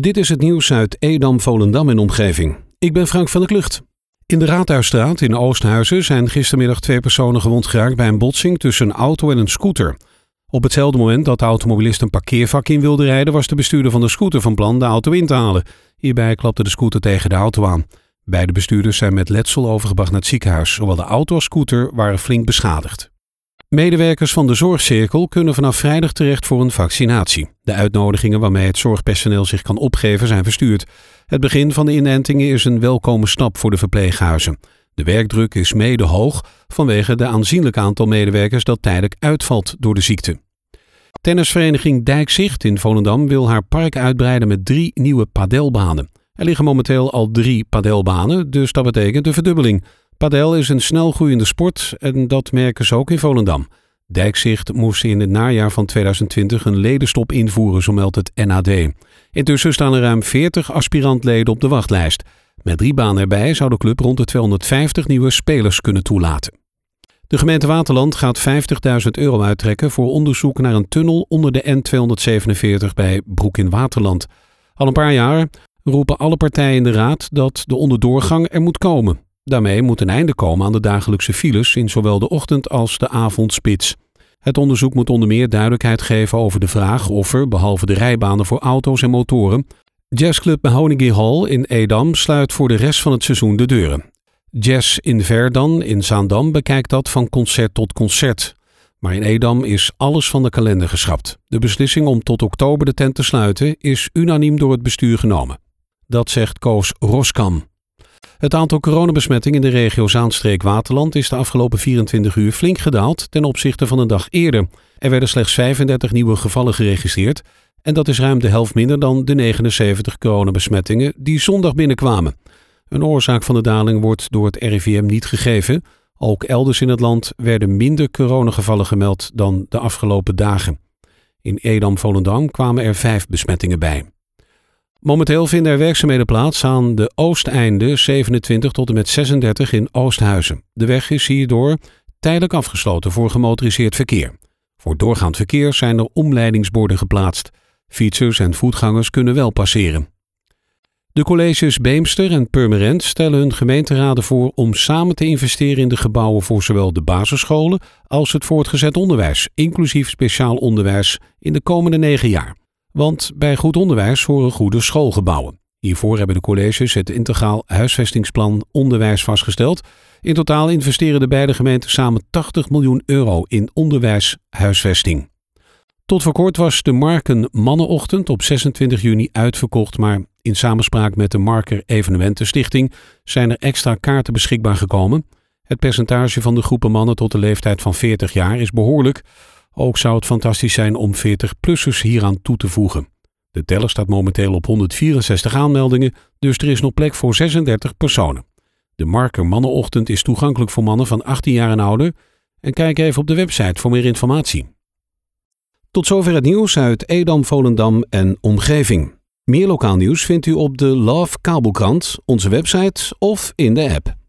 Dit is het nieuws uit Edam, Volendam en omgeving. Ik ben Frank van der Klucht. In de Raadhuisstraat in Oosthuizen zijn gistermiddag twee personen gewond geraakt bij een botsing tussen een auto en een scooter. Op hetzelfde moment dat de automobilist een parkeervak in wilde rijden, was de bestuurder van de scooter van plan de auto in te halen. Hierbij klapte de scooter tegen de auto aan. Beide bestuurders zijn met letsel overgebracht naar het ziekenhuis. Zowel de auto als scooter waren flink beschadigd. Medewerkers van de zorgcirkel kunnen vanaf vrijdag terecht voor een vaccinatie. De uitnodigingen waarmee het zorgpersoneel zich kan opgeven zijn verstuurd. Het begin van de inentingen is een welkome stap voor de verpleeghuizen. De werkdruk is mede hoog vanwege de aanzienlijk aantal medewerkers dat tijdelijk uitvalt door de ziekte. Tennisvereniging Dijkzicht in Volendam wil haar park uitbreiden met drie nieuwe padelbanen. Er liggen momenteel al drie padelbanen, dus dat betekent een verdubbeling. Padel is een snel groeiende sport en dat merken ze ook in Volendam. Dijkzicht moest in het najaar van 2020 een ledenstop invoeren, zo meldt het NAD. Intussen staan er ruim 40 aspirantleden op de wachtlijst. Met drie banen erbij zou de club rond de 250 nieuwe spelers kunnen toelaten. De gemeente Waterland gaat 50.000 euro uittrekken voor onderzoek naar een tunnel onder de N247 bij Broek in Waterland. Al een paar jaar roepen alle partijen in de raad dat de onderdoorgang er moet komen. Daarmee moet een einde komen aan de dagelijkse files in zowel de ochtend als de avondspits. Het onderzoek moet onder meer duidelijkheid geven over de vraag of er, behalve de rijbanen voor auto's en motoren, Jazzclub Mahoney Hall in Edam sluit voor de rest van het seizoen de deuren. Jazz in Verdan in Zaandam bekijkt dat van concert tot concert. Maar in Edam is alles van de kalender geschrapt. De beslissing om tot oktober de tent te sluiten is unaniem door het bestuur genomen. Dat zegt Koos Roskam. Het aantal coronabesmettingen in de regio Zaanstreek-Waterland is de afgelopen 24 uur flink gedaald ten opzichte van een dag eerder. Er werden slechts 35 nieuwe gevallen geregistreerd en dat is ruim de helft minder dan de 79 coronabesmettingen die zondag binnenkwamen. Een oorzaak van de daling wordt door het RIVM niet gegeven. Ook elders in het land werden minder coronagevallen gemeld dan de afgelopen dagen. In Edam-Volendam kwamen er vijf besmettingen bij. Momenteel vinden er werkzaamheden plaats aan de oosteinde 27 tot en met 36 in Oosthuizen. De weg is hierdoor tijdelijk afgesloten voor gemotoriseerd verkeer. Voor doorgaand verkeer zijn er omleidingsborden geplaatst. Fietsers en voetgangers kunnen wel passeren. De colleges Beemster en Purmerend stellen hun gemeenteraden voor om samen te investeren in de gebouwen voor zowel de basisscholen als het voortgezet onderwijs, inclusief speciaal onderwijs, in de komende negen jaar. Want bij goed onderwijs horen goede schoolgebouwen. Hiervoor hebben de colleges het integraal huisvestingsplan onderwijs vastgesteld. In totaal investeren de beide gemeenten samen 80 miljoen euro in onderwijshuisvesting. Tot voor kort was de Marken Mannenochtend op 26 juni uitverkocht, maar in samenspraak met de Marker Evenementenstichting zijn er extra kaarten beschikbaar gekomen. Het percentage van de groepen mannen tot de leeftijd van 40 jaar is behoorlijk. Ook zou het fantastisch zijn om 40-plussers hieraan toe te voegen. De teller staat momenteel op 164 aanmeldingen, dus er is nog plek voor 36 personen. De Marker Mannenochtend is toegankelijk voor mannen van 18 jaar en ouder. En kijk even op de website voor meer informatie. Tot zover het nieuws uit Edam, Volendam en omgeving. Meer lokaal nieuws vindt u op de Love Kabelkrant, onze website of in de app.